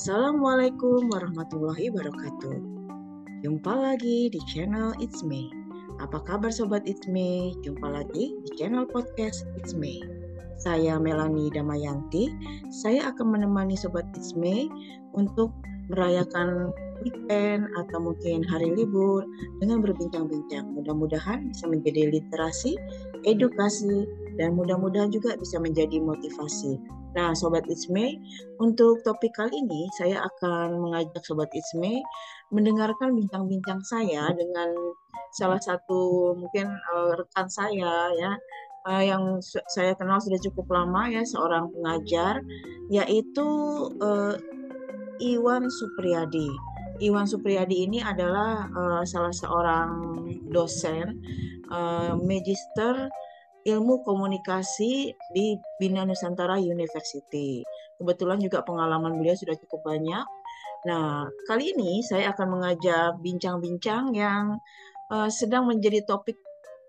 Assalamualaikum warahmatullahi wabarakatuh. Jumpa lagi di channel It's Me. Apa kabar sobat It's Me? Jumpa lagi di channel podcast It's Me. Saya Melani Damayanti. Saya akan menemani sobat It's Me untuk merayakan weekend atau mungkin hari libur dengan berbincang-bincang. Mudah-mudahan bisa menjadi literasi, edukasi, dan mudah-mudahan juga bisa menjadi motivasi. Nah, Sobat Isme, untuk topik kali ini saya akan mengajak Sobat Isme mendengarkan bincang-bincang saya dengan salah satu mungkin uh, rekan saya ya uh, yang saya kenal sudah cukup lama ya seorang pengajar yaitu uh, Iwan Supriyadi. Iwan Supriyadi ini adalah uh, salah seorang dosen uh, magister ilmu komunikasi di Bina Nusantara University. Kebetulan juga pengalaman beliau sudah cukup banyak. Nah, kali ini saya akan mengajak bincang-bincang yang uh, sedang menjadi topik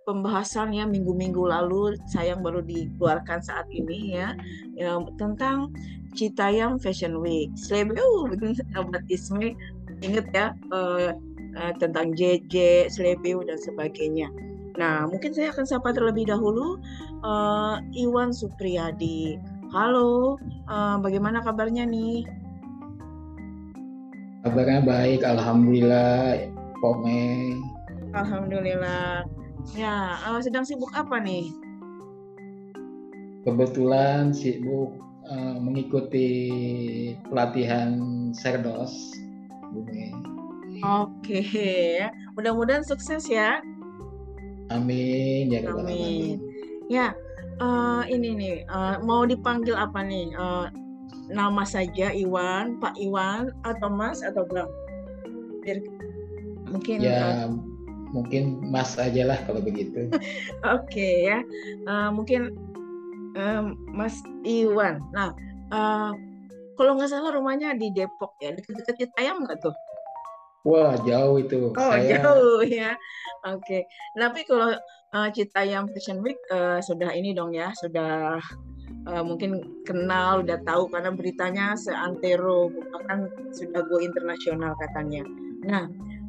pembahasan ya minggu-minggu lalu sayang baru dikeluarkan saat ini ya, ya tentang Citayam Fashion Week. Slebeu obat Ismi ingat ya uh, uh, tentang JJ, Slebeu dan sebagainya. Nah, mungkin saya akan sapa terlebih dahulu uh, Iwan Supriyadi. Halo, uh, bagaimana kabarnya nih? Kabarnya baik, alhamdulillah. Pome. Alhamdulillah. Ya, uh, sedang sibuk apa nih? Kebetulan sibuk uh, mengikuti pelatihan Serdos. Oke, okay. mudah-mudahan sukses ya. Amin ya Amin. Ya, uh, ini nih uh, mau dipanggil apa nih? Uh, nama saja Iwan, Pak Iwan atau Mas atau Bang? Biar mungkin ya uh, mungkin Mas aja lah kalau begitu. Oke okay, ya, uh, mungkin um, Mas Iwan. Nah, uh, kalau nggak salah rumahnya di Depok ya, dekat-dekat Citayam nggak tuh? Wah jauh itu. Oh Saya... jauh ya. Oke. Okay. Tapi kalau uh, Citayam Fashion Week uh, sudah ini dong ya, sudah uh, mungkin kenal, udah tahu karena beritanya seantero, bahkan sudah go internasional katanya. Nah,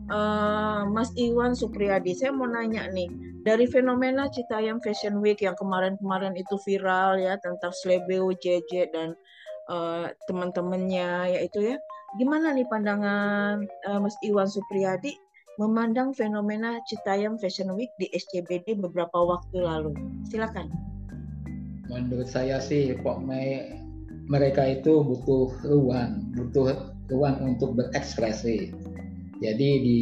uh, Mas Iwan Supriyadi, saya mau nanya nih, dari fenomena Citayam Fashion Week yang kemarin-kemarin itu viral ya tentang Slebeo, JJ dan uh, teman-temannya yaitu ya Gimana nih pandangan uh, Mas Iwan Supriyadi memandang fenomena Citayam Fashion Week di SCBD beberapa waktu lalu? Silakan. Menurut saya sih kok mereka itu butuh ruang, butuh ruang untuk berekspresi. Jadi di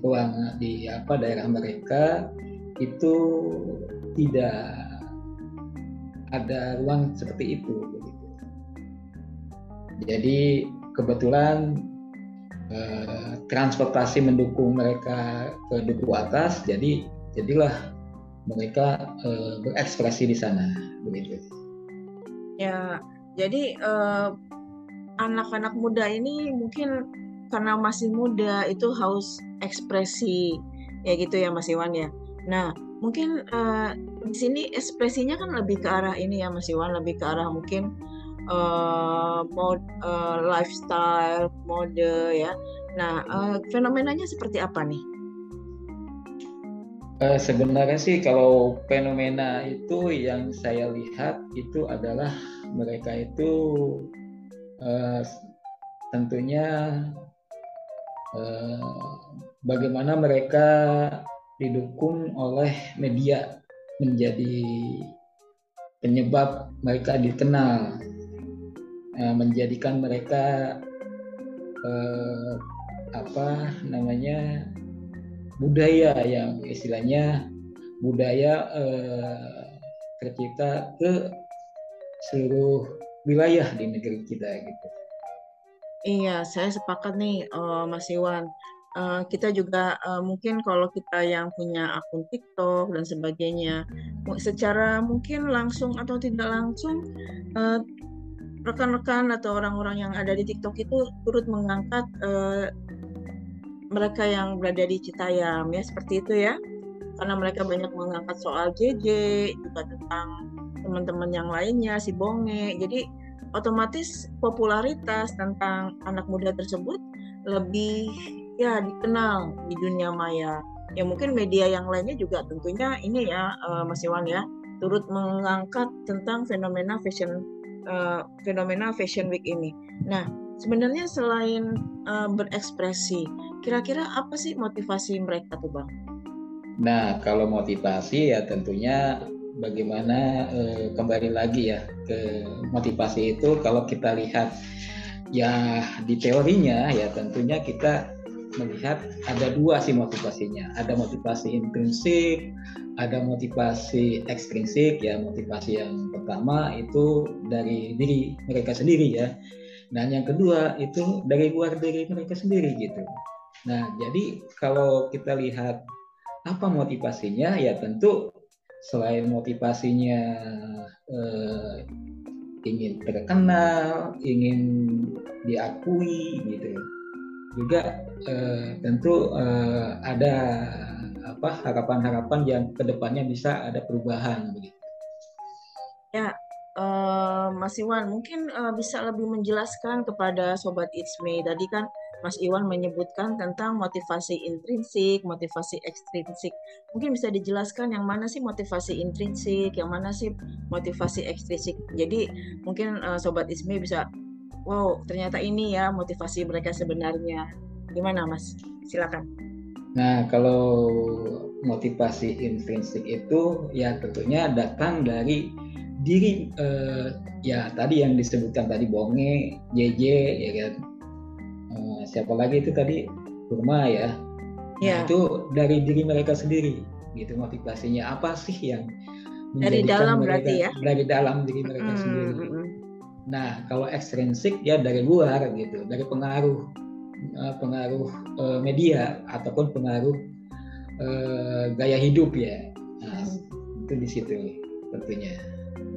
ruang di apa daerah mereka itu tidak ada ruang seperti itu Jadi kebetulan eh, transportasi mendukung mereka ke duku atas jadi jadilah mereka eh, berekspresi di sana begitu. Ya jadi eh, anak-anak muda ini mungkin karena masih muda itu haus ekspresi ya gitu ya Mas Iwan ya. Nah mungkin uh, di sini ekspresinya kan lebih ke arah ini ya Mas Iwan lebih ke arah mungkin uh, mod, uh, lifestyle, mode ya. Nah, uh, fenomenanya seperti apa nih? Uh, sebenarnya sih kalau fenomena itu yang saya lihat itu adalah mereka itu uh, tentunya uh, bagaimana mereka didukung oleh media menjadi penyebab mereka dikenal Eh, menjadikan mereka eh, apa namanya budaya yang istilahnya budaya eh, tercipta ke seluruh wilayah di negeri kita gitu. Iya, saya sepakat nih, uh, Mas Iwan. Uh, kita juga uh, mungkin kalau kita yang punya akun TikTok dan sebagainya, secara mungkin langsung atau tidak langsung uh, rekan-rekan atau orang-orang yang ada di TikTok itu turut mengangkat uh, mereka yang berada di Citayam ya seperti itu ya karena mereka banyak mengangkat soal JJ juga tentang teman-teman yang lainnya si Bonge jadi otomatis popularitas tentang anak muda tersebut lebih ya dikenal di dunia maya. Ya mungkin media yang lainnya juga tentunya ini ya uh, Mas Iwan ya turut mengangkat tentang fenomena fashion uh, fenomena fashion week ini. Nah, sebenarnya selain uh, berekspresi, kira-kira apa sih motivasi mereka tuh, Bang? Nah, kalau motivasi ya tentunya bagaimana eh, kembali lagi ya ke motivasi itu kalau kita lihat ya di teorinya ya tentunya kita melihat ada dua sih motivasinya. Ada motivasi intrinsik ada motivasi ekstrinsik. Ya motivasi yang pertama itu dari diri mereka sendiri ya. Dan yang kedua itu dari luar diri mereka sendiri gitu. Nah jadi kalau kita lihat apa motivasinya ya tentu selain motivasinya eh, ingin terkenal, ingin diakui gitu, juga eh, tentu eh, ada apa harapan-harapan yang ke depannya bisa ada perubahan begitu. Ya, uh, Mas Iwan mungkin uh, bisa lebih menjelaskan kepada sobat It's Me tadi kan Mas Iwan menyebutkan tentang motivasi intrinsik, motivasi ekstrinsik. Mungkin bisa dijelaskan yang mana sih motivasi intrinsik, yang mana sih motivasi ekstrinsik. Jadi mungkin uh, Sobat Ismi bisa, wow ternyata ini ya motivasi mereka sebenarnya. Gimana Mas? Silakan. Nah kalau motivasi intrinsik itu ya tentunya datang dari diri uh, ya tadi yang disebutkan tadi bonge, JJ ya kan siapa lagi itu tadi kurma ya yeah. nah, itu dari diri mereka sendiri gitu motivasinya apa sih yang dari dalam mereka, berarti ya dari dalam diri mereka mm, sendiri mm, nah kalau ekstrinsik ya dari luar gitu dari pengaruh uh, pengaruh uh, media ataupun pengaruh uh, gaya hidup ya nah mm. itu di situ tentunya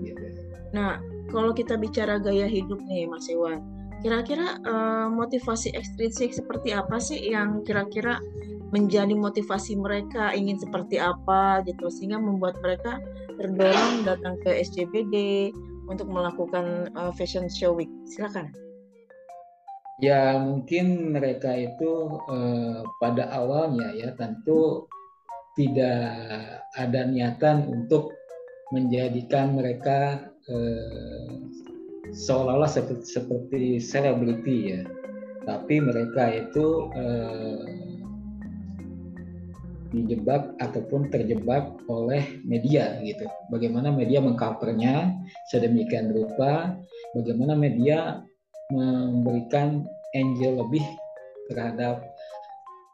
gitu nah kalau kita bicara gaya hidup nih Mas Iwan Kira-kira uh, motivasi ekstrinsik seperti apa sih yang kira-kira menjadi motivasi mereka ingin seperti apa gitu sehingga membuat mereka terdorong datang ke SCBD untuk melakukan uh, fashion show week. Silakan. Ya mungkin mereka itu uh, pada awalnya ya tentu tidak ada niatan untuk menjadikan mereka seolah-olah seperti seperti selebriti ya tapi mereka itu eh, dijebak ataupun terjebak oleh media gitu. Bagaimana media mengcovernya sedemikian rupa bagaimana media memberikan angel lebih terhadap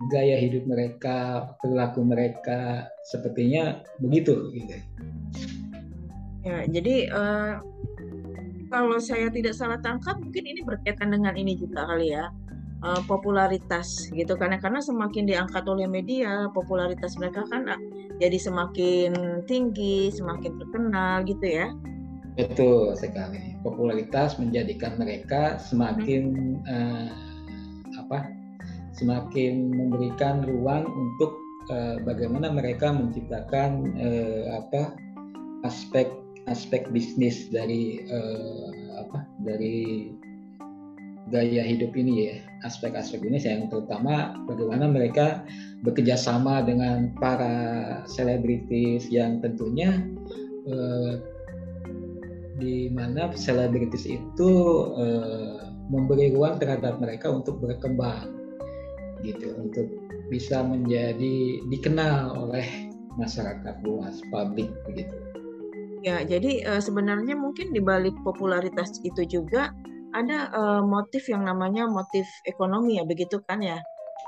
gaya hidup mereka perilaku mereka sepertinya begitu gitu. Ya jadi uh, kalau saya tidak salah tangkap mungkin ini berkaitan dengan ini juga kali ya uh, popularitas gitu karena karena semakin diangkat oleh media popularitas mereka kan uh, jadi semakin tinggi semakin terkenal gitu ya. Betul sekali. Popularitas menjadikan mereka semakin hmm. uh, apa semakin memberikan ruang untuk uh, bagaimana mereka menciptakan uh, apa aspek aspek bisnis dari uh, apa dari gaya hidup ini ya aspek-aspek ini yang terutama bagaimana mereka bekerja sama dengan para selebritis yang tentunya uh, di mana selebritis itu uh, memberi ruang terhadap mereka untuk berkembang gitu untuk bisa menjadi dikenal oleh masyarakat luas publik begitu. Ya, jadi uh, sebenarnya mungkin di balik popularitas itu juga ada uh, motif yang namanya motif ekonomi ya, begitu kan ya?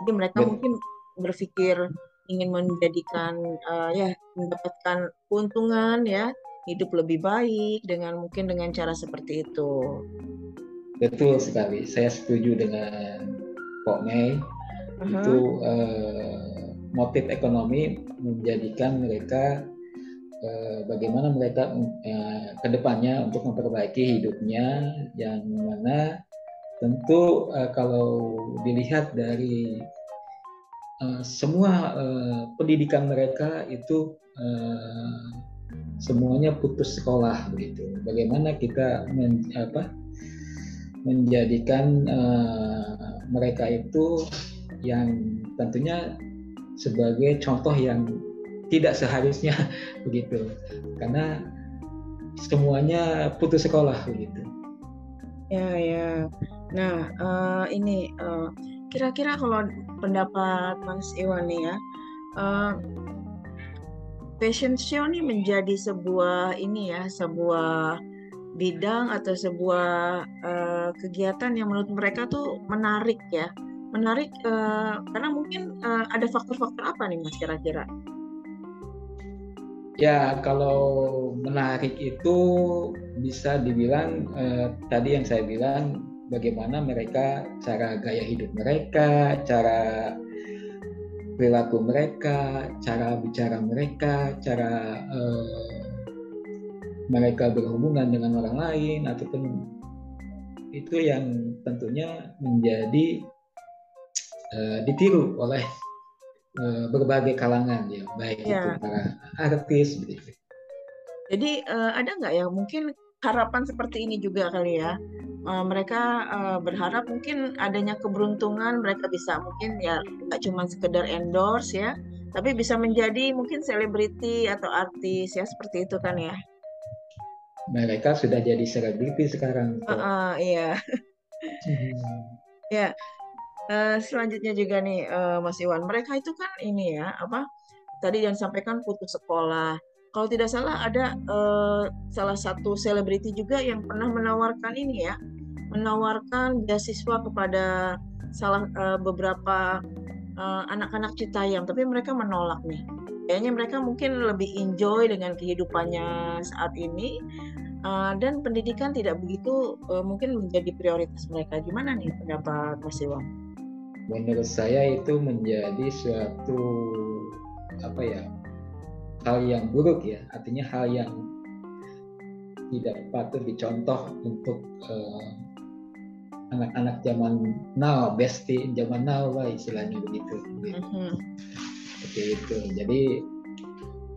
Jadi mereka ya. mungkin berpikir ingin menjadikan uh, ya mendapatkan keuntungan ya, hidup lebih baik dengan mungkin dengan cara seperti itu. Betul sekali, saya setuju dengan Kok Mei. Uh -huh. Itu uh, motif ekonomi menjadikan mereka bagaimana mereka eh, ke depannya untuk memperbaiki hidupnya yang mana tentu eh, kalau dilihat dari semua pendidikan mereka itu semuanya putus sekolah begitu. Bagaimana kita men, apa, menjadikan mereka itu yang tentunya sebagai contoh yang tidak seharusnya begitu. Karena semuanya putus sekolah begitu. Ya ya. Nah uh, ini uh, kira-kira kalau pendapat Mas Iwan nih ya uh, fashion show ini menjadi sebuah ini ya sebuah bidang atau sebuah uh, kegiatan yang menurut mereka tuh menarik ya. Menarik uh, karena mungkin uh, ada faktor-faktor apa nih mas kira-kira Ya, kalau menarik itu bisa dibilang eh, tadi yang saya bilang bagaimana mereka cara gaya hidup mereka, cara perilaku mereka, cara bicara mereka, cara eh, mereka berhubungan dengan orang lain ataupun itu yang tentunya menjadi eh, ditiru oleh Eh, berbagai kalangan ya, baik ya. itu para artis. Jadi uh, ada nggak ya mungkin harapan seperti ini juga kali ya? Uh, mereka uh, berharap mungkin adanya keberuntungan mereka bisa mungkin ya nggak cuma sekedar endorse ya, tapi bisa menjadi mungkin selebriti atau artis ya seperti itu kan ya? Mereka sudah jadi selebriti sekarang. Uh, uh, iya. ya, Uh, selanjutnya juga nih uh, Mas Iwan, mereka itu kan ini ya apa tadi yang sampaikan putus sekolah. Kalau tidak salah ada uh, salah satu selebriti juga yang pernah menawarkan ini ya, menawarkan beasiswa kepada salah uh, beberapa anak-anak uh, Citayam, tapi mereka menolak nih. Kayaknya mereka mungkin lebih enjoy dengan kehidupannya saat ini uh, dan pendidikan tidak begitu uh, mungkin menjadi prioritas mereka. Gimana nih pendapat Mas Iwan? Menurut saya itu menjadi suatu apa ya hal yang buruk ya. Artinya hal yang tidak patut dicontoh untuk uh, anak-anak zaman now besti zaman now lah istilahnya begitu. Mm-hmm. seperti itu. Jadi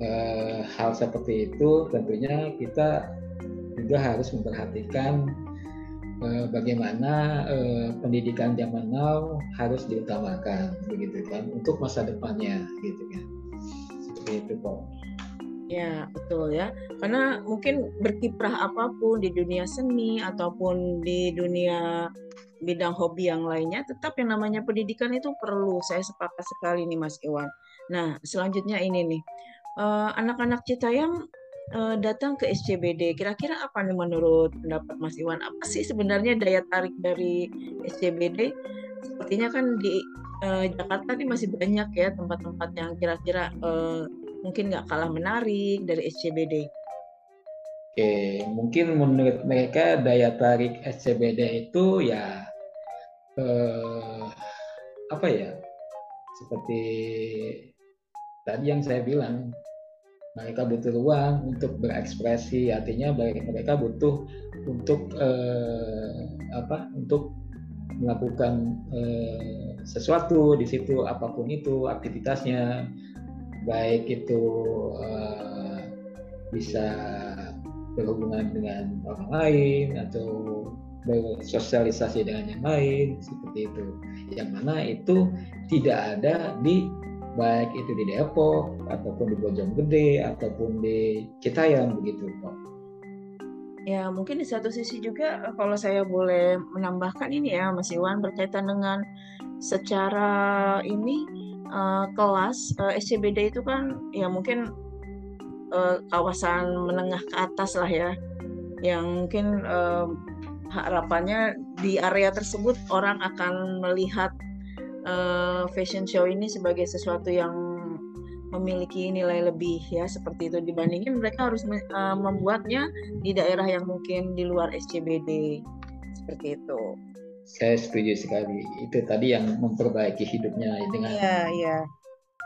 uh, hal seperti itu tentunya kita juga harus memperhatikan bagaimana uh, pendidikan zaman now harus diutamakan begitu kan untuk masa depannya gitu kan. Seperti itu kok ya betul ya. Karena mungkin berkiprah apa pun di dunia seni ataupun di dunia bidang hobi yang lainnya tetap yang namanya pendidikan itu perlu. Saya sepakat sekali nih Mas Iwan. Nah selanjutnya ini nih. Uh, anak-anak Citayam uh, datang ke SCBD. Kira-kira apa nih menurut pendapat Mas Iwan? Apa sih sebenarnya daya tarik dari SCBD? Sepertinya kan di uh, Jakarta ini masih banyak ya tempat-tempat yang kira-kira uh, mungkin nggak kalah menarik dari SCBD. Oke, mungkin menurut mereka daya tarik SCBD itu ya eh, apa ya? Seperti tadi yang saya bilang mereka butuh ruang untuk berekspresi artinya mereka butuh untuk eh, apa untuk melakukan eh, sesuatu di situ apa pun itu aktivitasnya. Baik itu eh, bisa berhubungan dengan orang lain atau bersosialisasi dengan yang lain seperti itu. Yang mana itu tidak ada di baik itu di Depok ataupun di Bojonggede ataupun di Citayam begitu Pak. Ya mungkin di satu sisi juga kalau saya boleh menambahkan ini ya Mas Iwan berkaitan dengan secara ini uh, kelas uh, eh, SCBD itu kan ya mungkin uh, kawasan menengah ke atas lah ya yang mungkin uh, harapannya di area tersebut orang akan melihat uh, fashion show ini sebagai sesuatu yang memiliki nilai lebih ya seperti itu dibandingin mereka harus uh, membuatnya di daerah yang mungkin di luar SCBD seperti itu. Saya setuju sekali. Itu tadi yang memperbaiki hidupnya dengan ya, ya.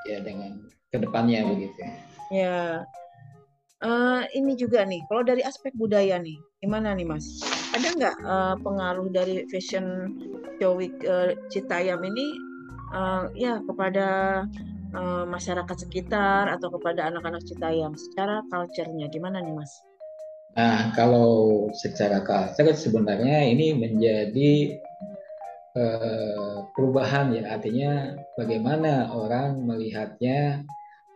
ya dengan ke depannya begitu. Ya. Uh, ini juga nih, kalau dari aspek budaya nih, gimana nih Mas? Ada nggak uh, pengaruh dari fashion show week uh, Citayam ini uh, ya kepada uh, masyarakat sekitar atau kepada anak-anak Citayam secara culture-nya gimana nih Mas? Nah, kalau secara culture sebenarnya ini menjadi uh, perubahan ya, artinya bagaimana orang melihatnya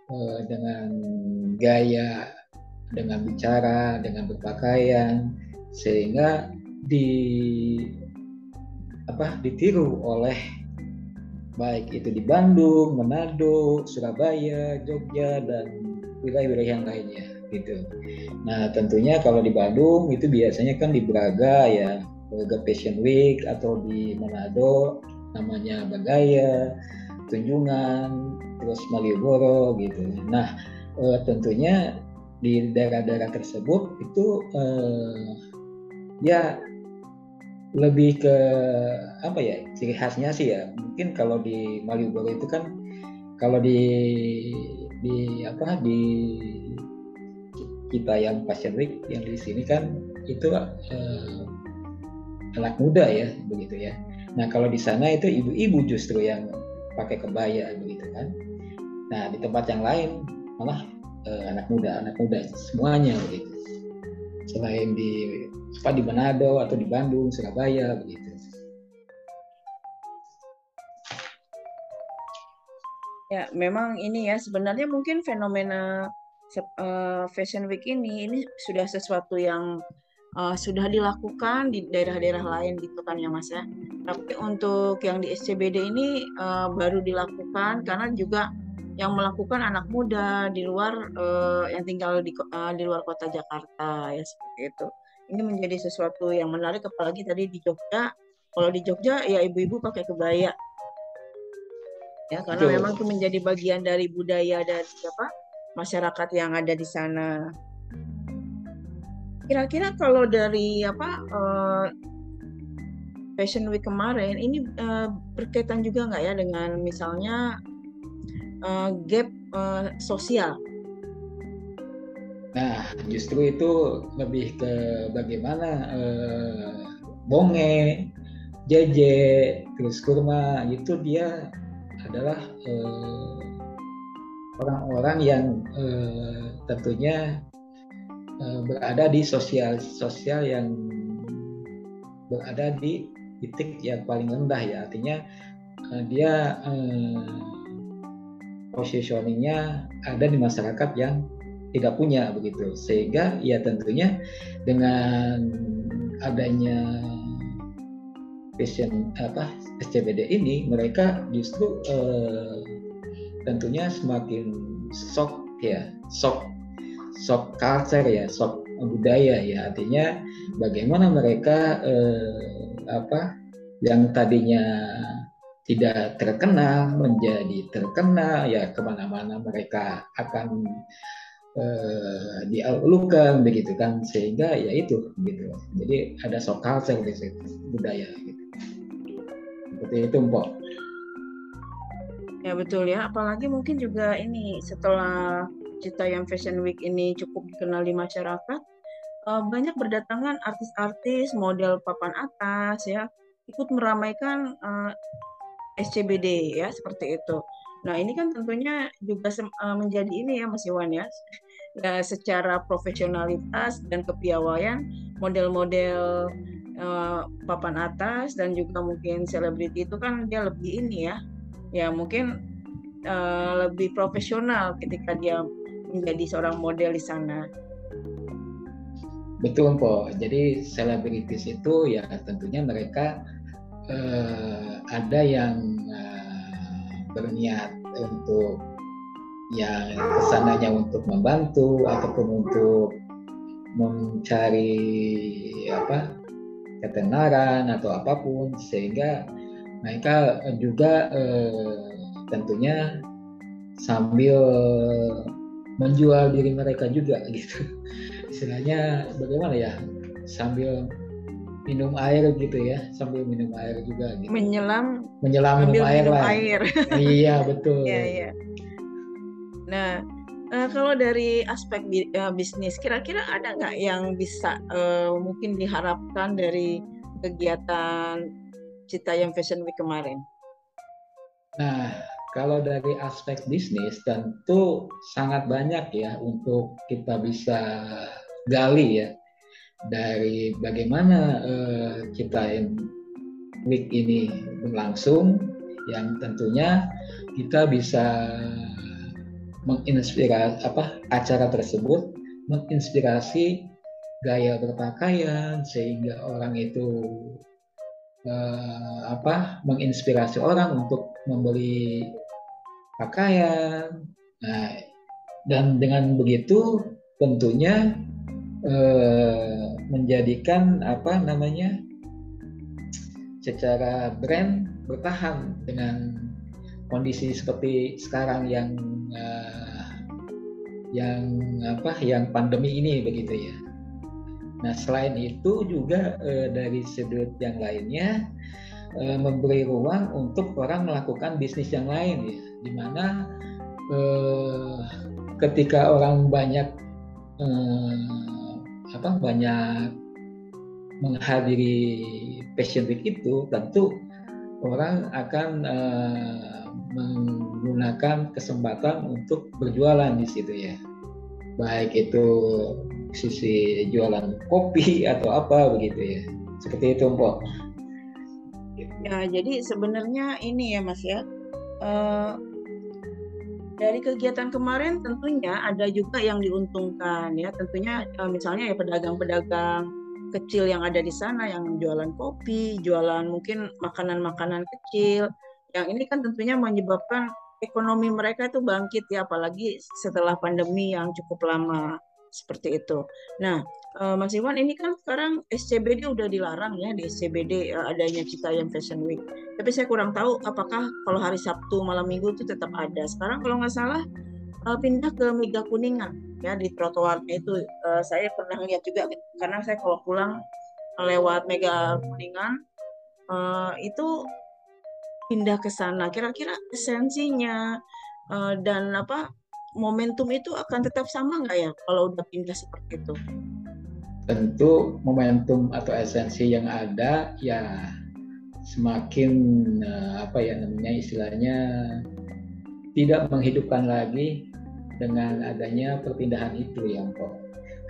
uh, dengan gaya, dengan bicara, dengan berpakaian, sehingga di apa ditiru oleh baik itu di Bandung, Manado, Surabaya, Jogja dan wilayah-wilayah yang lainnya gitu. Nah tentunya kalau di Bandung itu biasanya kan di Braga ya Braga Fashion Week atau di Manado namanya Bagaya, Tunjungan, terus Malioboro gitu. Nah eh, tentunya di daerah-daerah tersebut itu eh, ya lebih ke apa ya ciri khasnya sih ya mungkin kalau di Malioboro itu kan kalau di di apa di kita yang Fashion Week yang di sini kan itu eh, anak muda ya begitu ya. Nah kalau di sana itu ibu-ibu justru yang pakai kebaya begitu kan. Nah di tempat yang lain malah eh, anak muda anak muda semuanya begitu. Selain di apa di Manado atau di Bandung, Surabaya begitu. Ya, memang ini ya sebenarnya mungkin fenomena uh, Fashion Week ini ini sudah sesuatu yang uh, sudah dilakukan di daerah-daerah lain gitu kan ya Mas ya. Tapi untuk yang di SCBD ini uh, baru dilakukan karena juga yang melakukan anak muda di luar uh, yang tinggal di uh, di luar kota Jakarta ya seperti itu. Ini menjadi sesuatu yang menarik apalagi tadi di Jogja. Kalau di Jogja ya ibu-ibu pakai kebaya. Ya karena Betul. memang itu menjadi bagian dari budaya dari apa? masyarakat yang ada di sana. Kira-kira kalau dari apa uh, Fashion Week kemarin ini uh, berkaitan juga nggak ya dengan misalnya uh, gap uh, sosial? Nah, justru itu lebih ke bagaimana uh, bonge, jeje, terus kurma itu dia adalah uh, orang-orang yang eh, tentunya eh, berada di sosial sosial yang berada di titik yang paling rendah ya artinya dia eh, positioningnya ada di masyarakat yang tidak punya begitu. Sehingga ya tentunya dengan adanya passion apa SCBD ini mereka justru eh, tentunya semakin shock ya shock shock culture ya shock budaya ya. Artinya bagaimana mereka eh, apa yang tadinya tidak terkenal menjadi terkenal ya ke mana-mana mereka akan eh, dialukan begitu kan? Sehingga ya itu gitu. Jadi ada culture di situ budaya gitu. Seperti itu Mpok Ya betul ya, apalagi mungkin juga ini setelah yang Fashion Week ini cukup dikenal di masyarakat, uh, banyak berdatangan artis-artis, model papan atas ya, ikut meramaikan eh, SCBD ya seperti itu. Nah ini kan tentunya juga uh, menjadi ini ya Mas Iwan ya, ya secara profesionalitas dan kepiawaian model-model uh, papan atas dan juga mungkin selebriti itu kan dia lebih ini ya ya mungkin uh, lebih profesional ketika dia menjadi seorang model di sana. Betul, Po. Jadi selebritis itu ya tentunya mereka uh, ada yang uh, berniat untuk yang ke sananya untuk membantu ataupun untuk mencari apa ketenaran atau apa pun sehingga mereka juga eh, tentunya sambil menjual diri mereka juga gitu. Istilahnya bagaimana ya sambil minum air gitu ya sambil minum air juga gitu. menyelam menyelam minum air minum lah air. iya betul iya, iya. nah uh, kalau dari aspek uh, bisnis kira-kira ada nggak yang bisa uh, mungkin diharapkan dari kegiatan Citayam Fashion Week kemarin? Nah, kalau dari aspek bisnis tentu sangat banyak ya untuk kita bisa gali ya. Dari bagaimana uh, kita week ini berlangsung yang tentunya kita bisa menginspirasi apa acara tersebut menginspirasi gaya berpakaian sehingga orang itu uh, apa menginspirasi orang untuk membeli pakaian. Nah, dan dengan begitu tentunya uh, menjadikan apa namanya secara brand bertahan dengan kondisi seperti sekarang yang uh, yang apa yang pandemi ini begitu ya. Nah selain itu juga uh, dari sudut yang lainnya uh, memberi ruang untuk orang melakukan bisnis yang lain ya, di mana uh, ketika orang banyak uh, apa banyak menghadiri fashion week itu tentu orang akan uh, menggunakan kesempatan untuk berjualan di situ ya. Baik itu sisi jualan kopi atau apa begitu ya. Seperti itu Mpok ya jadi sebenarnya ini ya Mas ya. Uh, dari kegiatan kemarin tentunya ada juga yang diuntungkan ya. Tentunya uh, misalnya ya pedagang-pedagang kecil yang ada di sana yang jualan kopi, jualan mungkin makanan-makanan kecil yang ini kan tentunya menyebabkan ekonomi mereka itu bangkit ya. Apalagi setelah pandemi yang cukup lama seperti itu. Nah, eh, Mas Iwan ini kan sekarang SCBD udah dilarang ya di SCBD eh, adanya Citayam Fashion Week. Tapi saya kurang tahu apakah kalau hari Sabtu malam Minggu itu tetap ada. Sekarang kalau nggak salah eh, pindah ke Mega Kuningan ya di trotoarnya itu saya pernah lihat juga karena saya kalau pulang lewat Mega Kuningan itu pindah ke sana kira-kira esensinya uh, dan apa momentum itu akan tetap sama nggak ya kalau udah pindah seperti itu? Tentu momentum atau esensi yang ada ya semakin uh, apa ya namanya istilahnya tidak menghidupkan lagi dengan adanya perpindahan itu yang kok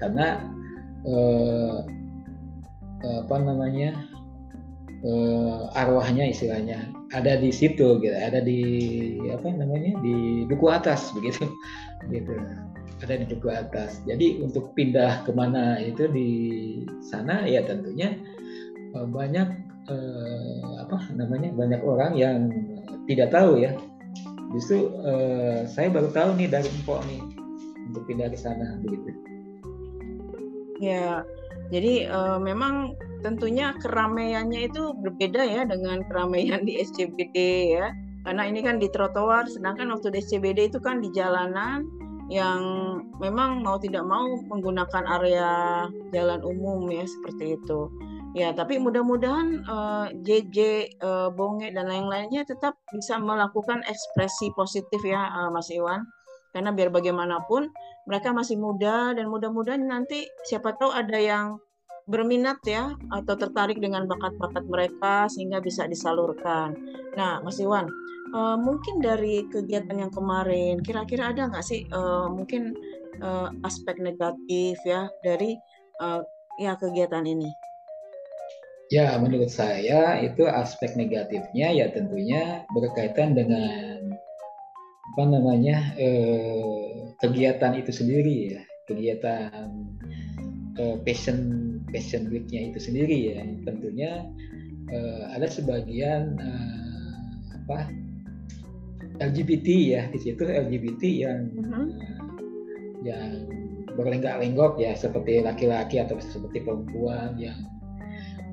karena uh, apa namanya uh, arwahnya istilahnya ada di situ gitu ada di apa namanya di duku atas begitu. Gitu. Ada di duku atas. Jadi untuk pindah ke mana itu di sana ya tentunya uh, banyak uh, apa namanya banyak orang yang tidak tahu ya. Justru uh, saya baru tahu nih dari info nih untuk pindah ke sana begitu. Ya jadi uh, memang tentunya keramaiannya itu berbeda ya dengan keramaian di SCBD ya. Karena ini kan di trotoar, sedangkan waktu di SCBD itu kan di jalanan yang memang mau tidak mau menggunakan area jalan umum ya seperti itu. Ya, tapi mudah-mudahan uh, JJ, uh, Bonge dan lain-lainnya tetap bisa melakukan ekspresi positif ya uh, Mas Iwan. Karena biar bagaimanapun mereka masih muda dan mudah-mudahan nanti siapa tahu ada yang berminat ya atau tertarik dengan bakat-bakat mereka sehingga bisa disalurkan. Nah, Mas Iwan, uh, mungkin dari kegiatan yang kemarin, kira-kira ada nggak sih uh, mungkin uh, aspek negatif ya dari uh, ya kegiatan ini? Ya, menurut saya itu aspek negatifnya ya tentunya berkaitan dengan apa namanya eh, kegiatan itu sendiri ya, kegiatan eh, passion Fashion Week-nya itu sendiri ya tentunya uh, ada sebagian uh, apa LGBT ya di situ LGBT yang uh-huh. yang berlenggak-lenggok ya seperti laki-laki atau seperti perempuan yang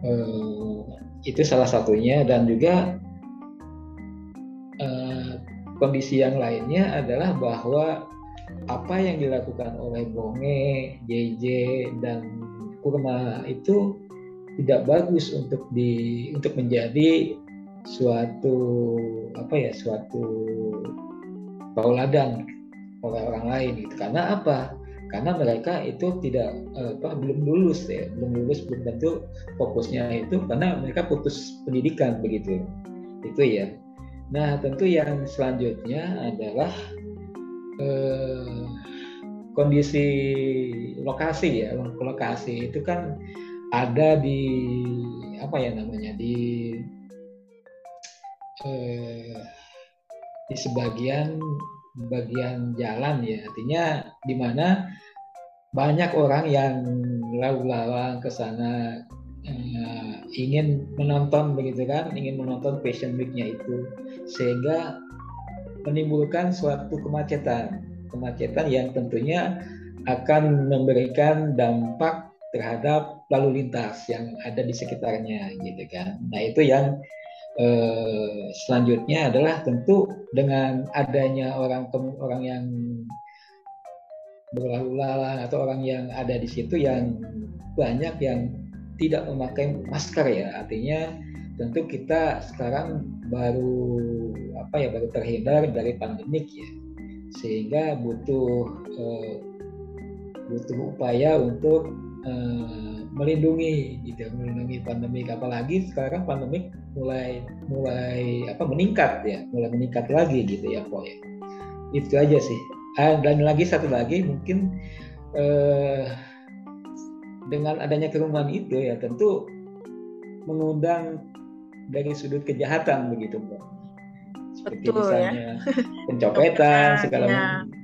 uh, itu salah satunya dan juga uh, kondisi yang lainnya adalah bahwa apa yang dilakukan oleh Bonge, JJ dan kurma itu tidak bagus untuk di untuk menjadi suatu apa ya suatu tauladan oleh orang lain gitu. Karena apa? Karena mereka itu tidak apa belum lulus ya. Belum lulus belum tentu fokusnya itu karena mereka putus pendidikan begitu. Itu ya. Nah tentu yang selanjutnya adalah eh, kondisi lokasi ya lokasi itu kan ada di apa ya namanya di eh, di sebagian bagian jalan ya. Artinya di mana banyak orang yang lalu lalang ke sana eh, ingin menonton begitu kan ingin menonton fashion weeknya itu. Sehingga menimbulkan suatu kemacetan kemacetan yang tentunya akan memberikan dampak terhadap lalu lintas yang ada di sekitarnya gitu kan. Nah itu yang eh, selanjutnya adalah tentu dengan adanya orang orang yang berlalu lalang atau orang yang ada di situ yang banyak yang tidak memakai masker ya artinya tentu kita sekarang baru apa ya baru terhindar dari pandemik ya sehingga butuh eh, butuh upaya untuk eh, melindungi gitu melindungi pandemi. Apalagi sekarang pandemi mulai mulai apa meningkat ya mulai meningkat lagi gitu ya po ya. Itu aja sih. Ah, dan lagi satu lagi mungkin eh, dengan adanya kerumunan itu ya tentu mengundang dari sudut kejahatan begitu po seperti Betul, ya. misalnya ya? pencopetan segala ya. macam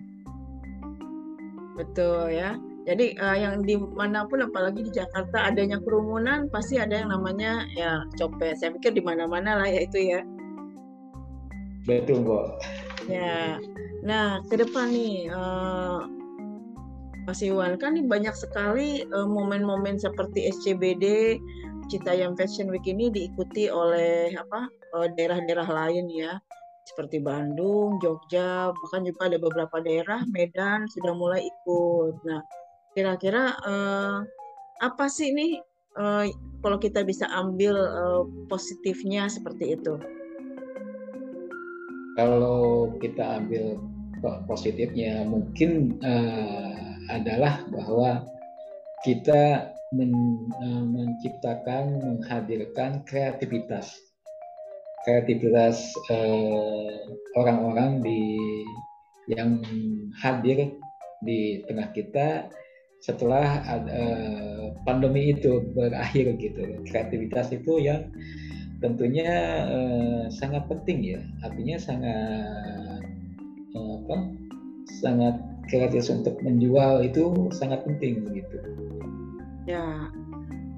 Betul ya. Jadi uh, yang di mana pun apalagi di Jakarta adanya kerumunan pasti ada yang namanya ya copet. Saya pikir di mana-mana lah ya itu ya. Betul, Bu. Ya. Nah, ke depan nih uh, Mas Iwan kan nih banyak sekali momen momen-momen seperti SCBD, Citayam Fashion Week ini diikuti oleh apa daerah-daerah lain ya seperti Bandung, Jogja, bahkan juga ada beberapa daerah Medan sudah mulai ikut. Nah, kira-kira uh, apa sih nih uh, kalau kita bisa ambil uh, positifnya seperti itu? Kalau kita ambil positifnya mungkin uh, adalah bahwa kita men, menciptakan menghadirkan kreativitas kreativitas orang-orang uh, di yang hadir di tengah kita setelah uh, pandemi itu berakhir gitu. Kreativitas itu yang tentunya uh, sangat penting ya. Artinya sangat uh, apa sangat kreatif untuk menjual itu sangat penting begitu ya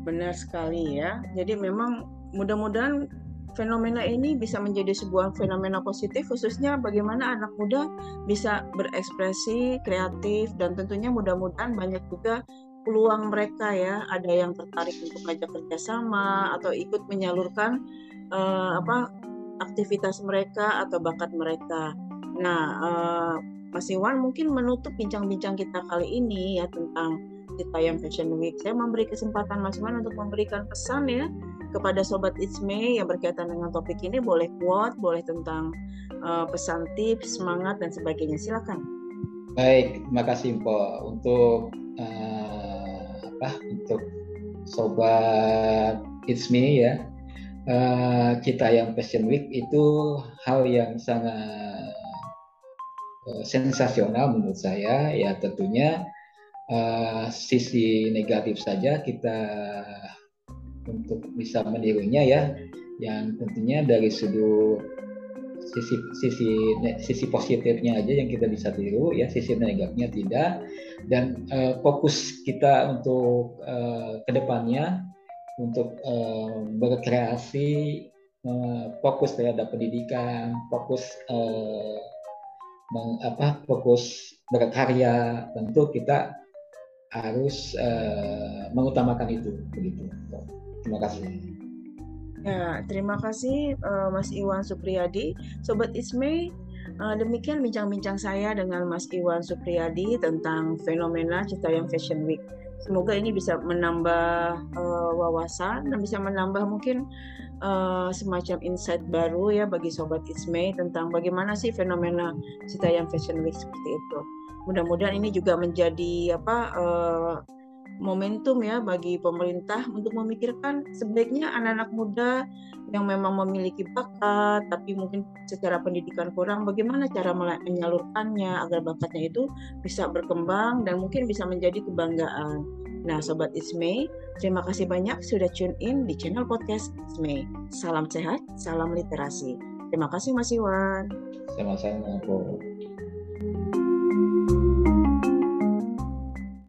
benar sekali ya. Jadi memang mudah-mudahan fenomena ini bisa menjadi sebuah fenomena positif khususnya bagaimana anak muda bisa berekspresi kreatif dan tentunya mudah-mudahan banyak juga peluang mereka ya ada yang tertarik untuk ajak kerjasama atau ikut menyalurkan uh, apa aktivitas mereka atau bakat mereka. Nah, uh, Mas Iwan mungkin menutup bincang-bincang kita kali ini ya tentang Citayam Fashion Week. Saya memberi kesempatan Mas Iwan untuk memberikan pesan ya kepada sobat Itsme yang berkaitan dengan topik ini boleh quote, boleh tentang uh, pesan tips, semangat dan sebagainya. Silakan. Baik, terima kasih Po untuk uh, apa untuk sobat Itsme ya. Uh, kita yang Fashion Week itu hal yang sangat sensasional menurut saya ya tentunya uh, sisi negatif saja kita untuk bisa menirunya ya. Yang tentunya dari sudut sisi sisi sisi positifnya aja yang kita bisa tiru ya sisi negatifnya tidak. Dan uh, fokus kita untuk uh, ke depannya untuk uh, berkreasi uh, fokus terhadap pendidikan fokus uh, meng, apa fokus berkarya tentu kita harus uh, mengutamakan itu begitu. Terima kasih. Ya, terima kasih uh, Mas Iwan Supriyadi. Sobat Isme, uh, demikian bincang-bincang saya dengan Mas Iwan Supriyadi tentang fenomena Citayam Fashion Week. Semoga ini bisa menambah uh, wawasan dan bisa menambah mungkin uh, semacam insight baru ya bagi Sobat Isme tentang bagaimana sih fenomena Citayam Fashion Week seperti itu. Mudah-mudahan ini juga menjadi apa uh, momentum ya bagi pemerintah untuk memikirkan sebaiknya anak-anak muda yang memang memiliki bakat tapi mungkin secara pendidikan kurang bagaimana cara menyalurkannya agar bakatnya itu bisa berkembang dan mungkin bisa menjadi kebanggaan. Nah, sobat Ismay, terima kasih banyak sudah tune in di channel podcast Ismay. Salam sehat, salam literasi. Terima kasih Mas Iwan. Sama-sama, Bu.